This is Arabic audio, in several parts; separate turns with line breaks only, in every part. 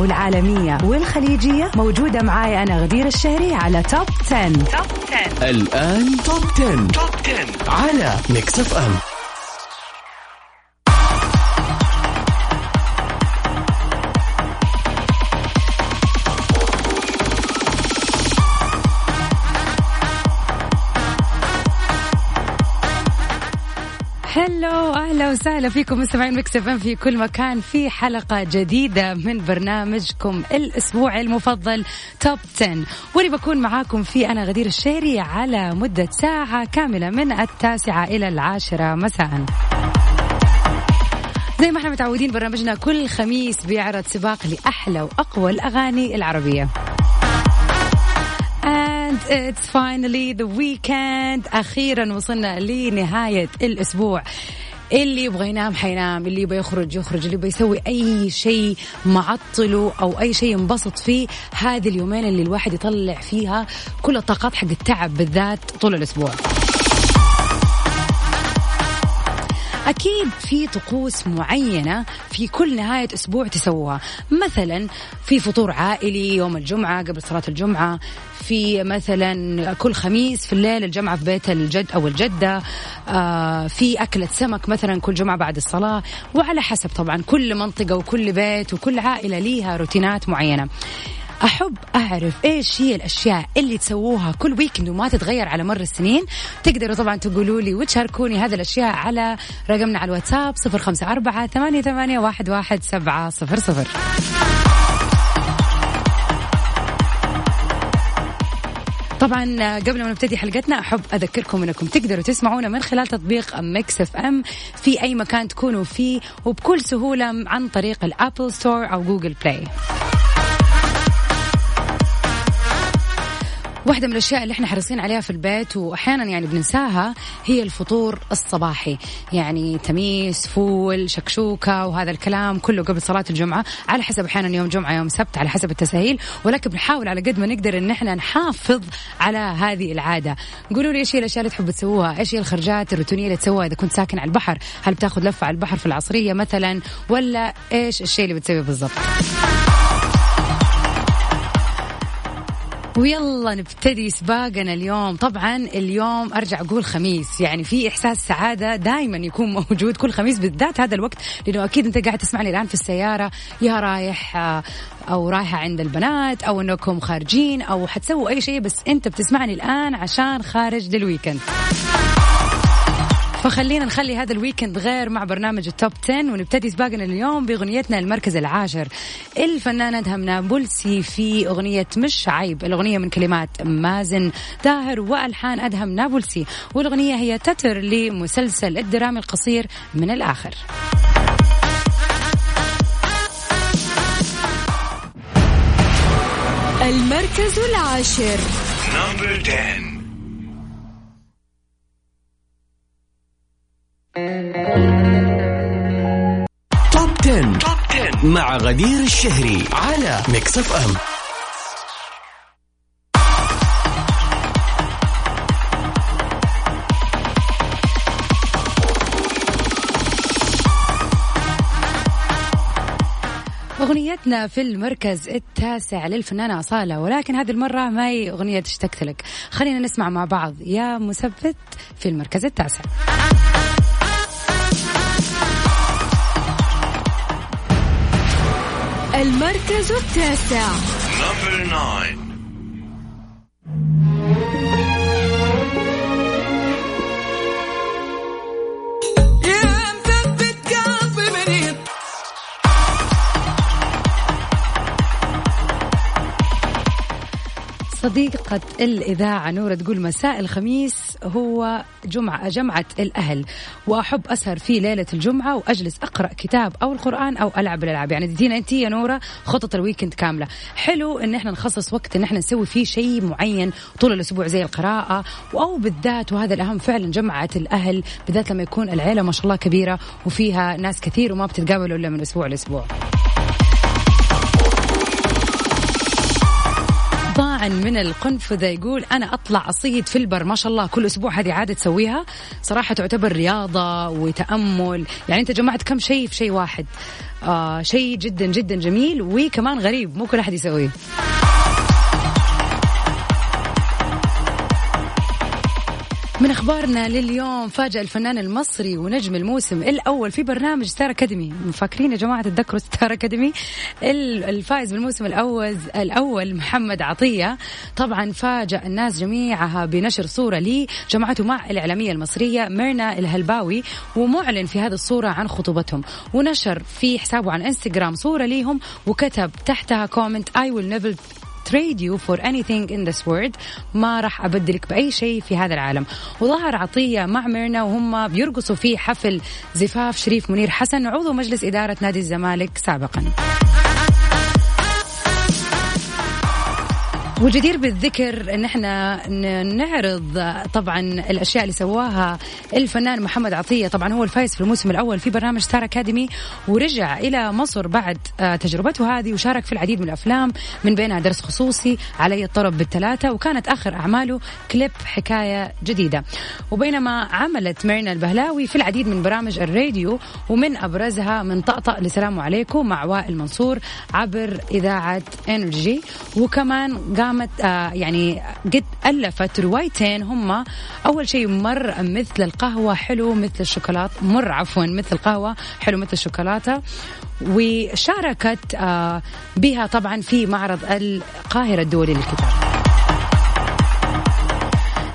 والعالمية والخليجية موجودة معاي أنا غدير الشهري على top 10. top 10
الآن top 10. top 10 على ميكس اف ام
أهلا وسهلا فيكم مستمعين مكس إف إم في كل مكان في حلقة جديدة من برنامجكم الاسبوعي المفضل top 10 واللي بكون معاكم فيه أنا غدير الشيري على مدة ساعة كاملة من التاسعة إلى العاشرة مساء. زي ما إحنا متعودين برنامجنا كل خميس بيعرض سباق لأحلى وأقوى الأغاني العربية. And it's finally the weekend أخيرا وصلنا لنهاية الأسبوع اللي يبغى ينام حينام اللي يبغى يخرج يخرج اللي يبغى يسوي أي شيء معطله أو أي شيء ينبسط فيه هذه اليومين اللي الواحد يطلع فيها كل الطاقات حق التعب بالذات طول الأسبوع. أكيد في طقوس معينة في كل نهاية أسبوع تسووها. مثلا في فطور عائلي يوم الجمعة قبل صلاة الجمعة. في مثلا كل خميس في الليل الجمعة في بيت الجد أو الجدة. آه في أكلة سمك مثلا كل جمعة بعد الصلاة. وعلى حسب طبعا كل منطقة وكل بيت وكل عائلة ليها روتينات معينة. أحب أعرف إيش هي الأشياء اللي تسووها كل ويكند وما تتغير على مر السنين؟ تقدروا طبعا تقولوا لي وتشاركوني هذه الأشياء على رقمنا على الواتساب صفر خمسة أربعة ثمانية, ثمانية واحد, واحد سبعة صفر صفر. طبعا قبل ما نبتدي حلقتنا أحب أذكركم أنكم تقدروا تسمعونا من خلال تطبيق ميكس إف إم في أي مكان تكونوا فيه وبكل سهولة عن طريق ال Apple Store أو Google Play. واحدة من الأشياء اللي إحنا حريصين عليها في البيت وأحيانا يعني بننساها هي الفطور الصباحي. يعني تميس فول شكشوكة وهذا الكلام كله قبل صلاة الجمعة. على حسب أحيانا يوم جمعة يوم سبت على حسب التساهيل. ولكن بنحاول على قد ما نقدر إن إحنا نحافظ على هذه العادة. قولوا لي إيش هي الأشياء اللي تحبوا تسووها؟ إيش هي الخرجات الروتينية اللي تسووها إذا كنت ساكن على البحر؟ هل بتاخذ لفة على البحر في العصرية مثلا؟ ولا إيش الشيء اللي بتسويه بالضبط؟ ويلا نبتدي سباقنا اليوم. طبعا اليوم أرجع أقول خميس. يعني في إحساس سعادة دائما يكون موجود كل خميس بالذات هذا الوقت لأنه أكيد أنت قاعد تسمعني الآن في السيارة يا رايح آه، أو رايحة عند البنات أو أنكم خارجين أو حتسووا أي شيء بس أنت بتسمعني الآن عشان خارج لل weekend. فخلينا نخلي هذا ال weekend غير مع برنامج ال top 10 ونبتدي سباقنا اليوم بأغنيتنا المركز العاشر. الفنانة ادهم نابلسي في أغنية مش عيب الأغنية من كلمات مازن. داهر وألحان ادهم نابلسي والأغنية هي تتر لمسلسل الدرامي القصير من الآخر.
المركز العاشر.
number 10 مع غدير الشهري على Mix FM.
أغنيتنا في المركز التاسع للفنانة أصالة ولكن هذه المرة ما هي أغنية اشتقت لك. خلينا نسمع مع بعض يا مثبت في المركز التاسع.
المركز التاسع.
نمبر 9
يا مثبت قلبي من
صديقة الإذاعة نورة تقول مساء الخميس. هو جمعة جمعة الأهل. وأحب أسهر في ليلة الجمعة وأجلس أقرأ كتاب أو القرآن أو ألعب الألعاب. يعني تدينا أنت يا نورة خطط الويكند كاملة. حلو إن إحنا نخصص وقت إن إحنا نسوي فيه شيء معين طول الأسبوع زي القراءة أو بالذات وهذا الأهم فعلا جمعة الأهل بالذات لما يكون العيلة ما شاء الله كبيرة وفيها ناس كثير وما بتتقابلوا إلا من أسبوع لأسبوع. ضاعن من القنفذة يقول أنا أطلع أصيد في البر. ما شاء الله كل أسبوع هذه عادة تسويها. صراحة تعتبر رياضة وتأمل. يعني أنت جمعت كم شيء في شيء واحد؟ آه شيء جدا جدا جميل وكمان غريب. مو كل أحد يسويه. من أخبارنا لليوم فاجأ الفنان المصري ونجم الموسم الأول في برنامج ستار أكاديمي. فاكرين يا جماعة تتذكروا ستار أكاديمي؟ ال- الفائز بالموسم الأول الأول محمد عطية. طبعا فاجأ الناس جميعها بنشر صورة لي جمعته مع الإعلامية المصرية ميرنا الهلباوي ومعلن في هذه الصورة عن خطوبتهم. ونشر في حسابه عن إنستغرام صورة ليهم وكتب تحتها comment I will never trade you for anything in this world. ما راح أبدلك بأي شيء في هذا العالم. وظهر عطية مع ميرنا وهم بيرقصوا في حفل زفاف شريف منير حسن عضو مجلس إدارة نادي الزمالك سابقا. وجدير بالذكر إن إحنا نعرض طبعا الأشياء اللي سواها الفنان محمد عطية. طبعا هو الفايز في الموسم الأول في برنامج ستار أكاديمي ورجع إلى مصر بعد آه، تجربته هذه وشارك في العديد من الأفلام من بينها درس خصوصي علي الطرب بالثلاثة وكانت آخر أعماله كليب حكاية جديدة. وبينما عملت ميرنا البهلاوي في العديد من برامج الراديو ومن أبرزها من طقطق لسلام عليكم مع وائل منصور عبر إذاعة إنرجي وكمان قامت آه يعني قد ألفت روايتين هما. أول شيء مر مثل القهوة حلو مثل الشوكولاته مر عفوا مثل القهوة حلو مثل الشوكولاتة. وشاركت آه بها طبعا في معرض القاهرة الدولي للكتاب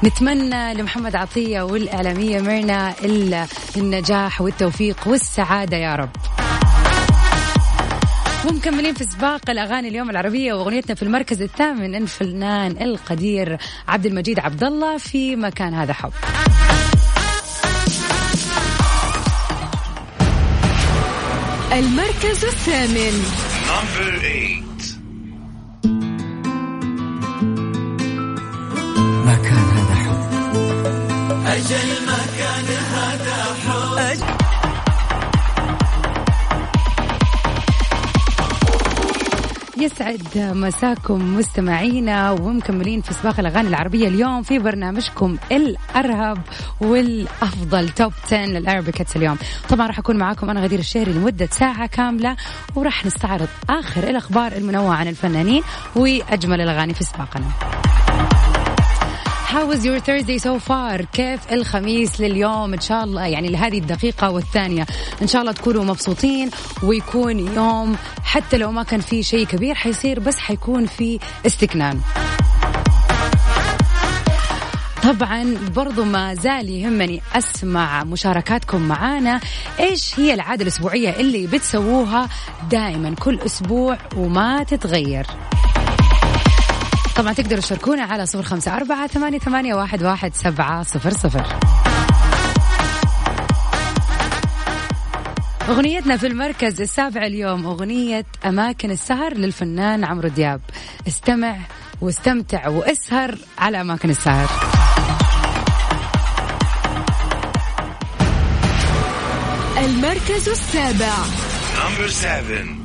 نتمنى لمحمد عطية والإعلامية ميرنا ال- النجاح والتوفيق والسعادة يا رب. ومكملين في سباق الأغاني اليوم العربية وأغنيتنا في المركز الثامن الفنان القدير عبد المجيد عبد الله في مكان هذا حب.
المركز الثامن.
مكان هذا حب.
يسعد مساكم مستمعينا ومكملين في سباق الأغاني العربية اليوم في برنامجكم الارهب والأفضل توب 10 للاربكتس اليوم. طبعا راح أكون معاكم أنا غدير الشهري لمدة ساعة كاملة وراح نستعرض آخر الأخبار المنوعة عن الفنانين وأجمل الأغاني في سباقنا. How was your Thursday so far؟ كيف الخميس لليوم؟ إن شاء الله يعني لهذه الدقيقة والثانية. إن شاء الله تكونوا مبسوطين ويكون يوم حتى لو ما كان في شيء كبير حيصير بس حيكون في استكنان طبعا برضو ما زال يهمني أسمع مشاركاتكم معانا. إيش هي العادة الأسبوعية اللي بتسووها دائما كل أسبوع وما تتغير؟ طبعا تقدروا تشاركونا على صفر خمسة أربعة ثمانية, ثمانية واحد, واحد سبعة صفر صفر. أغنيتنا في المركز السابع اليوم أغنية أماكن السهر للفنان عمرو دياب. استمع واستمتع واسهر على أماكن السهر.
المركز السابع.
Number seven.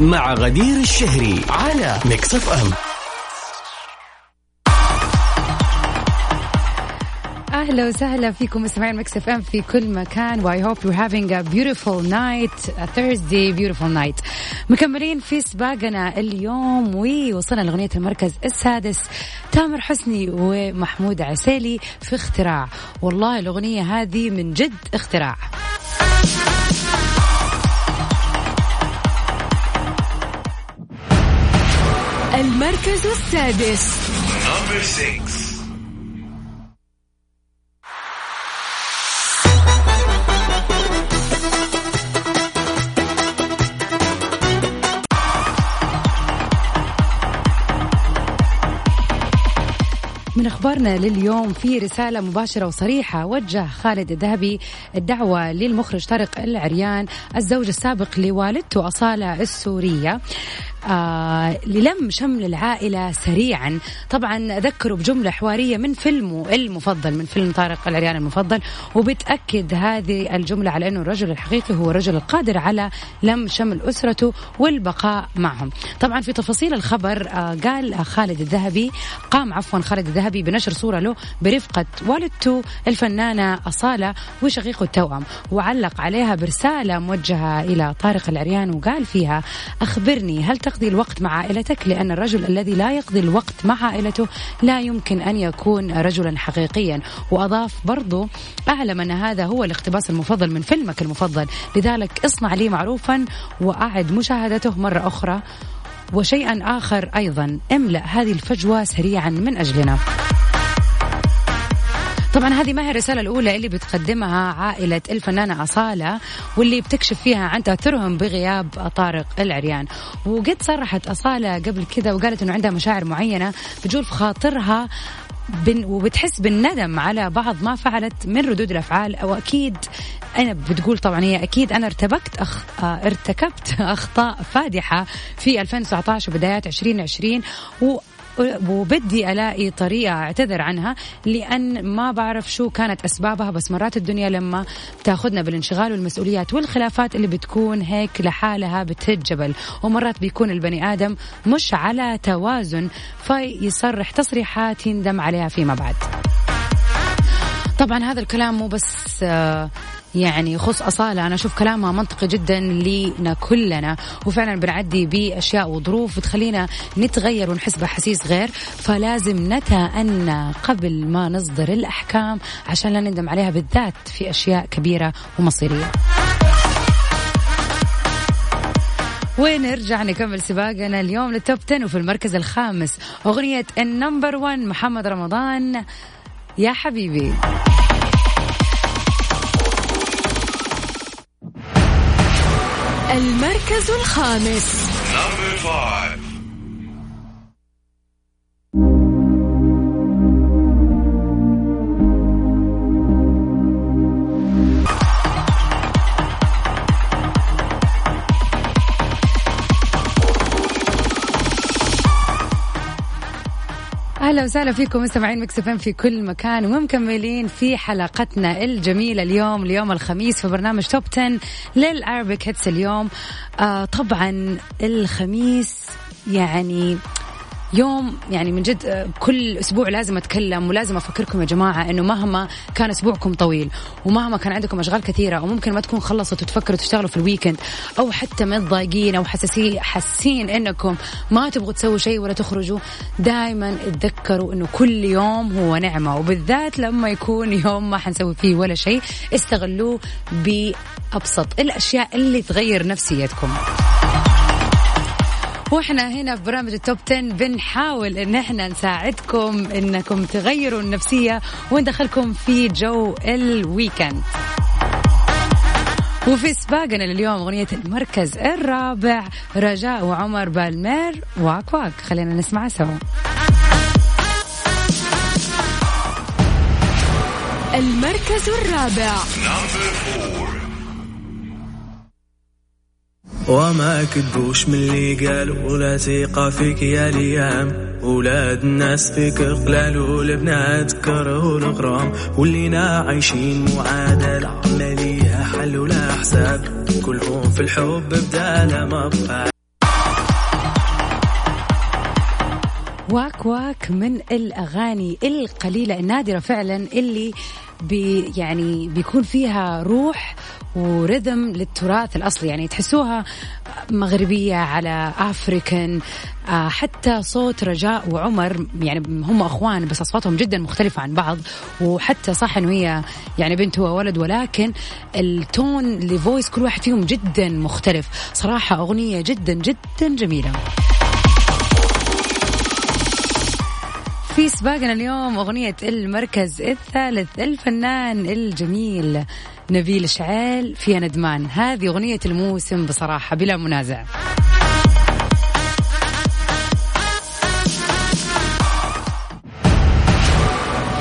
مع غدير الشهري على Mix FM
أهلا وسهلا فيكم مستمعين Mix FM في كل مكان. و I hope you having a beautiful night Thursday beautiful night مكملين في سباقنا اليوم ووصلنا لأغنية المركز السادس تامر حسني ومحمود العسيلي في اختراع. والله الأغنية هذه من جد اختراع.
المركز السادس.
من أخبارنا لليوم في رسالة مباشرة وصريحة. وجه خالد الذهبي الدعوة للمخرج طارق العريان الزوج السابق لوالدته أصالة السورية. آه للم شمل العائلة سريعا. طبعا ذكروا بجملة حوارية من فيلمه المفضل من فيلم طارق العريان المفضل وبتأكد هذه الجملة على أنه الرجل الحقيقي هو الرجل القادر على لم شمل أسرته والبقاء معهم. طبعا في تفاصيل الخبر آه قال خالد الذهبي قام عفوا خالد الذهبي بنشر صورة له برفقة والدته الفنانة أصالة وشقيقه التوأم وعلق عليها برسالة موجهة إلى طارق العريان وقال فيها أخبرني هل تقضي الوقت مع عائلتك لأن الرجل الذي لا يقضي الوقت مع عائلته لا يمكن أن يكون رجلا حقيقيا. وأضاف برضو أعلم أن هذا هو الاقتباس المفضل من فيلمك المفضل. لذلك اصنع لي معروفا وأعد مشاهدته مرة أخرى. وشيئا آخر أيضا املأ هذه الفجوة سريعا من أجلنا. طبعا هذه ما هي الرسالة الأولى اللي بتقدمها عائلة الفنانة أصالة واللي بتكشف فيها عن تأثرهم بغياب طارق العريان. وقد صرحت أصالة قبل كذا وقالت أنه عندها مشاعر معينة بتجول في خاطرها وبتحس بالندم على بعض ما فعلت من ردود الأفعال. أو أكيد أنا بتقول طبعا هي أكيد أنا ارتبكت أخ... ارتكبت أخطاء فادحة في 2019 وبدايات 2020 و وبدي ألاقي طريقة أعتذر عنها لأن ما بعرف شو كانت أسبابها بس مرات الدنيا لما تأخذنا بالانشغال والمسؤوليات والخلافات اللي بتكون هيك لحالها بتهد جبل. ومرات بيكون البني آدم مش على توازن فيصرح تصريحات يندم عليها فيما بعد. طبعا هذا الكلام مو بس آه يعني يخص أصالة. أنا أشوف كلامها منطقي جدا لنا كلنا وفعلا بنعدي بأشياء وظروف بتخلينا نتغير ونحس بأحاسيس غير. فلازم نتأنى قبل ما نصدر الأحكام عشان لا نندم عليها بالذات في أشياء كبيرة ومصيرية. ونرجع نكمل سباقنا اليوم لل top 10 وفي المركز الخامس. أغنية ال number 1 محمد رمضان. يا حبيبي.
المركز الخامس.
أهلا وسهلا فيكم مستمعين Mix في كل مكان ومكملين في حلقتنا الجميلة اليوم اليوم الخميس في برنامج top 10 لل Arabic hits اليوم. آه طبعا الخميس يعني يوم يعني من جد آه، كل أسبوع لازم أتكلم ولازم أفكركم يا جماعة إنه مهما كان أسبوعكم طويل ومهما كان عندكم أشغال كثيرة وممكن ما تكون خلصت وتفكروا تشتغلوا في ال weekend أو حتى متضايقين أو حساسين حاسين إنكم ما تبغوا تسووا شيء ولا تخرجوا دائما اتذكروا إنه كل يوم هو نعمة وبالذات لما يكون يوم ما حنسوي فيه ولا شيء استغلوه بأبسط الأشياء اللي تغير نفسيتكم. وإحنا هنا في برامج ال top 10 بنحاول إن إحنا نساعدكم إنكم تغيروا النفسية وندخلكم في جو ال weekend. وفي سباقنا لليوم أغنية المركز الرابع رجاء وعمر بالمير واك واك. خلينا نسمع سوا.
المركز الرابع.
وما كدوش من اللي قالوا ولا ثقة فيك يا ليام. ولاد الناس فيك قلال والبنات كرهوا الغرام ولينا عايشين معادلة ليها حل ولا حساب. كلهم في الحب بدالة ما بقى
واك واك من الأغاني القليلة النادرة فعلا اللي بي يعني بيكون فيها روح و rhythm للتراث الأصلي. يعني تحسوها مغربية على African آه، حتى صوت رجاء وعمر يعني هم أخوان بس أصواتهم جدا مختلفة عن بعض. وحتى صح إنه هي يعني بنت وولد ولكن ال tone ل voice كل واحد فيهم جدا مختلف. صراحة أغنية جدا جدا جميلة. في سباقنا اليوم أغنية المركز الثالث الفنان الجميل نبيل شعيل في ندمان. هذه أغنية الموسم بصراحة بلا منازع.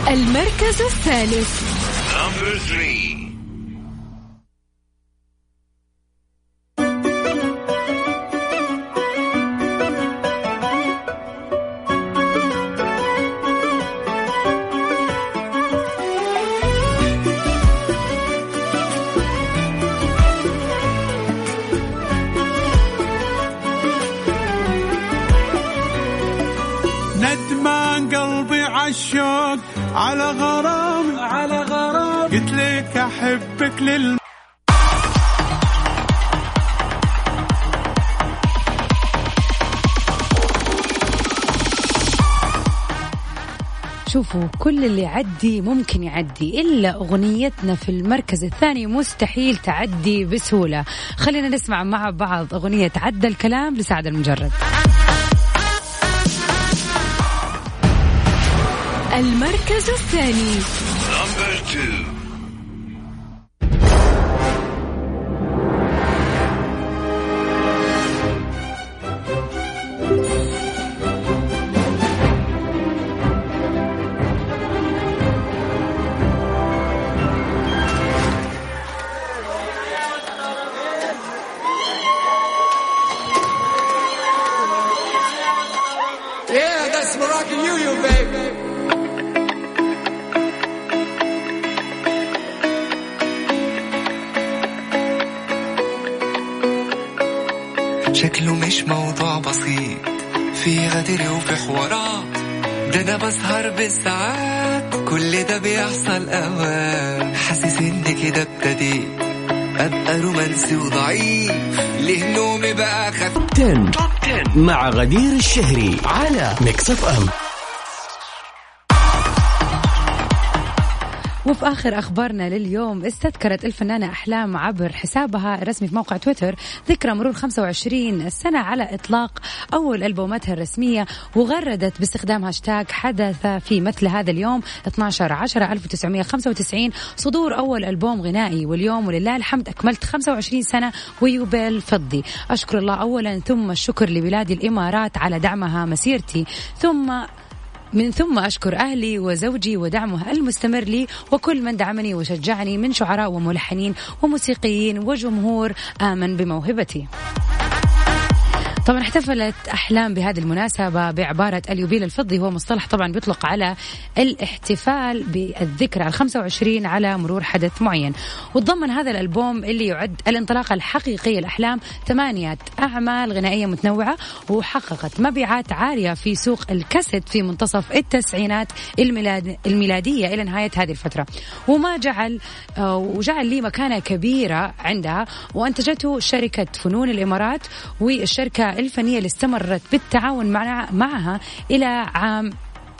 المركز الثالث.
لك أحبك لل
شوفوا كل اللي يعدي ممكن يعدي إلا أغنيتنا في المركز الثاني مستحيل تعدي بسهولة. خلينا نسمع مع بعض أغنية عدى الكلام لسعد المجرد.
المركز الثاني.
شكله مش موضوع بسيط. في غدر وفي حوارات. ده أنا بسهر بالساعات. كل ده بيحصل أوقات. حاسس إن كده ابتديت أبقى رومانسي وضعيف. ليه نومي بقى
10 مع غدير الشهري على Mix FM
وفي آخر أخبارنا لليوم استذكرت الفنانة أحلام عبر حسابها الرسمي في موقع تويتر ذكرى مرور 25 سنة على إطلاق أول ألبوماتها الرسمية وغردت باستخدام هاشتاج حدث في مثل هذا اليوم 12 10 1995 صدور أول ألبوم غنائي واليوم ولله الحمد أكملت 25 سنة ويوبيل فضي. أشكر الله أولا ثم الشكر لبلاد الإمارات على دعمها مسيرتي ثم من ثم أشكر أهلي وزوجي ودعمه المستمر لي وكل من دعمني وشجعني من شعراء وملحنين وموسيقيين وجمهور آمن بموهبتي. طبعا احتفلت أحلام بهذه المناسبة بعبارة اليوبيل الفضي. هو مصطلح طبعا بيطلق على الاحتفال بالذكرى ال 25 على مرور حدث معين. وتضمن هذا الألبوم اللي يعد الانطلاقه الحقيقيه لاحلام ثمانية أعمال غنائية متنوعة وحققت مبيعات عالية في سوق الكاسيت في منتصف التسعينات الميلاد الميلادية إلى نهاية هذه الفترة. وما جعل آه، وجعل لي مكانة كبيرة عندها. وأنتجته شركة فنون الإمارات والشركة الفنية اللي استمرت بالتعاون مع معها إلى عام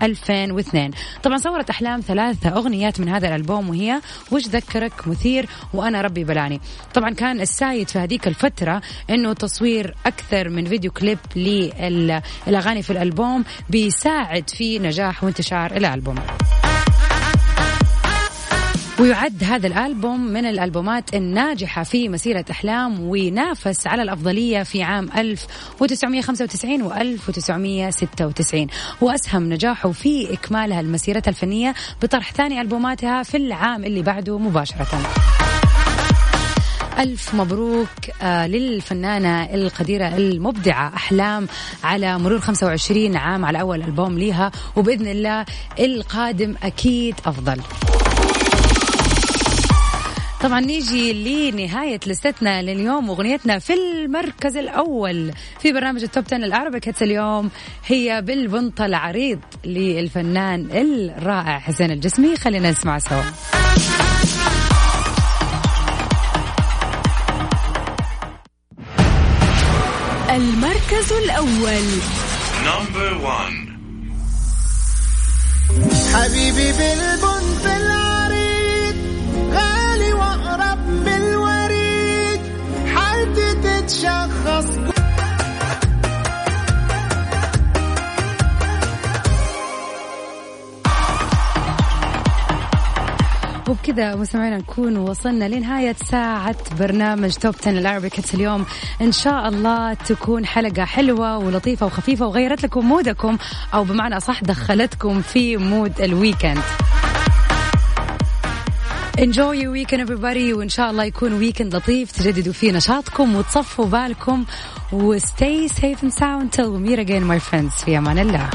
2002 طبعا صورت أحلام ثلاثة أغنيات من هذا الألبوم وهي وش ذكرك مثير وأنا ربي بلاني طبعا كان ال side في هذيك الفترة أنه تصوير أكثر من video clip للأغاني في الألبوم بيساعد في نجاح وانتشار الألبوم. ويعد هذا الألبوم من الألبومات الناجحة في مسيرة أحلام وينافس على الأفضلية في عام 1995 و 1996 وأسهم نجاحه في إكمالها لمسيرتها الفنية بطرح ثاني ألبوماتها في العام اللي بعده مباشرة. ألف مبروك آه، للفنانة القديرة المبدعة أحلام على مرور 25 عام على أول ألبوم ليها وبإذن الله القادم أكيد أفضل. طبعا نيجي لنهاية لستنا لليوم أغنيتنا في المركز الأول في برنامج التوب 10 الأعربك هيتس اليوم هي بالبنطة العريض للفنان الرائع حسين الجسمي. خلينا نسمع سوا.
المركز الأول.
Number one.
حبيبي بالبنت العريض
وبكذا مستمعينا نكون وصلنا لنهاية ساعة برنامج توب 10 العربي كتس اليوم. إن شاء الله تكون حلقة حلوة ولطيفة وخفيفة وغيرت لكم mood كم أو بمعنى صح دخلتكم في mood ال weekend. Enjoy your weekend everybody وإن شاء الله يكون weekend لطيف تجددوا فيه نشاطكم وتصفوا بالكم. و stay safe and sound till we meet again my friends. في أمان الله.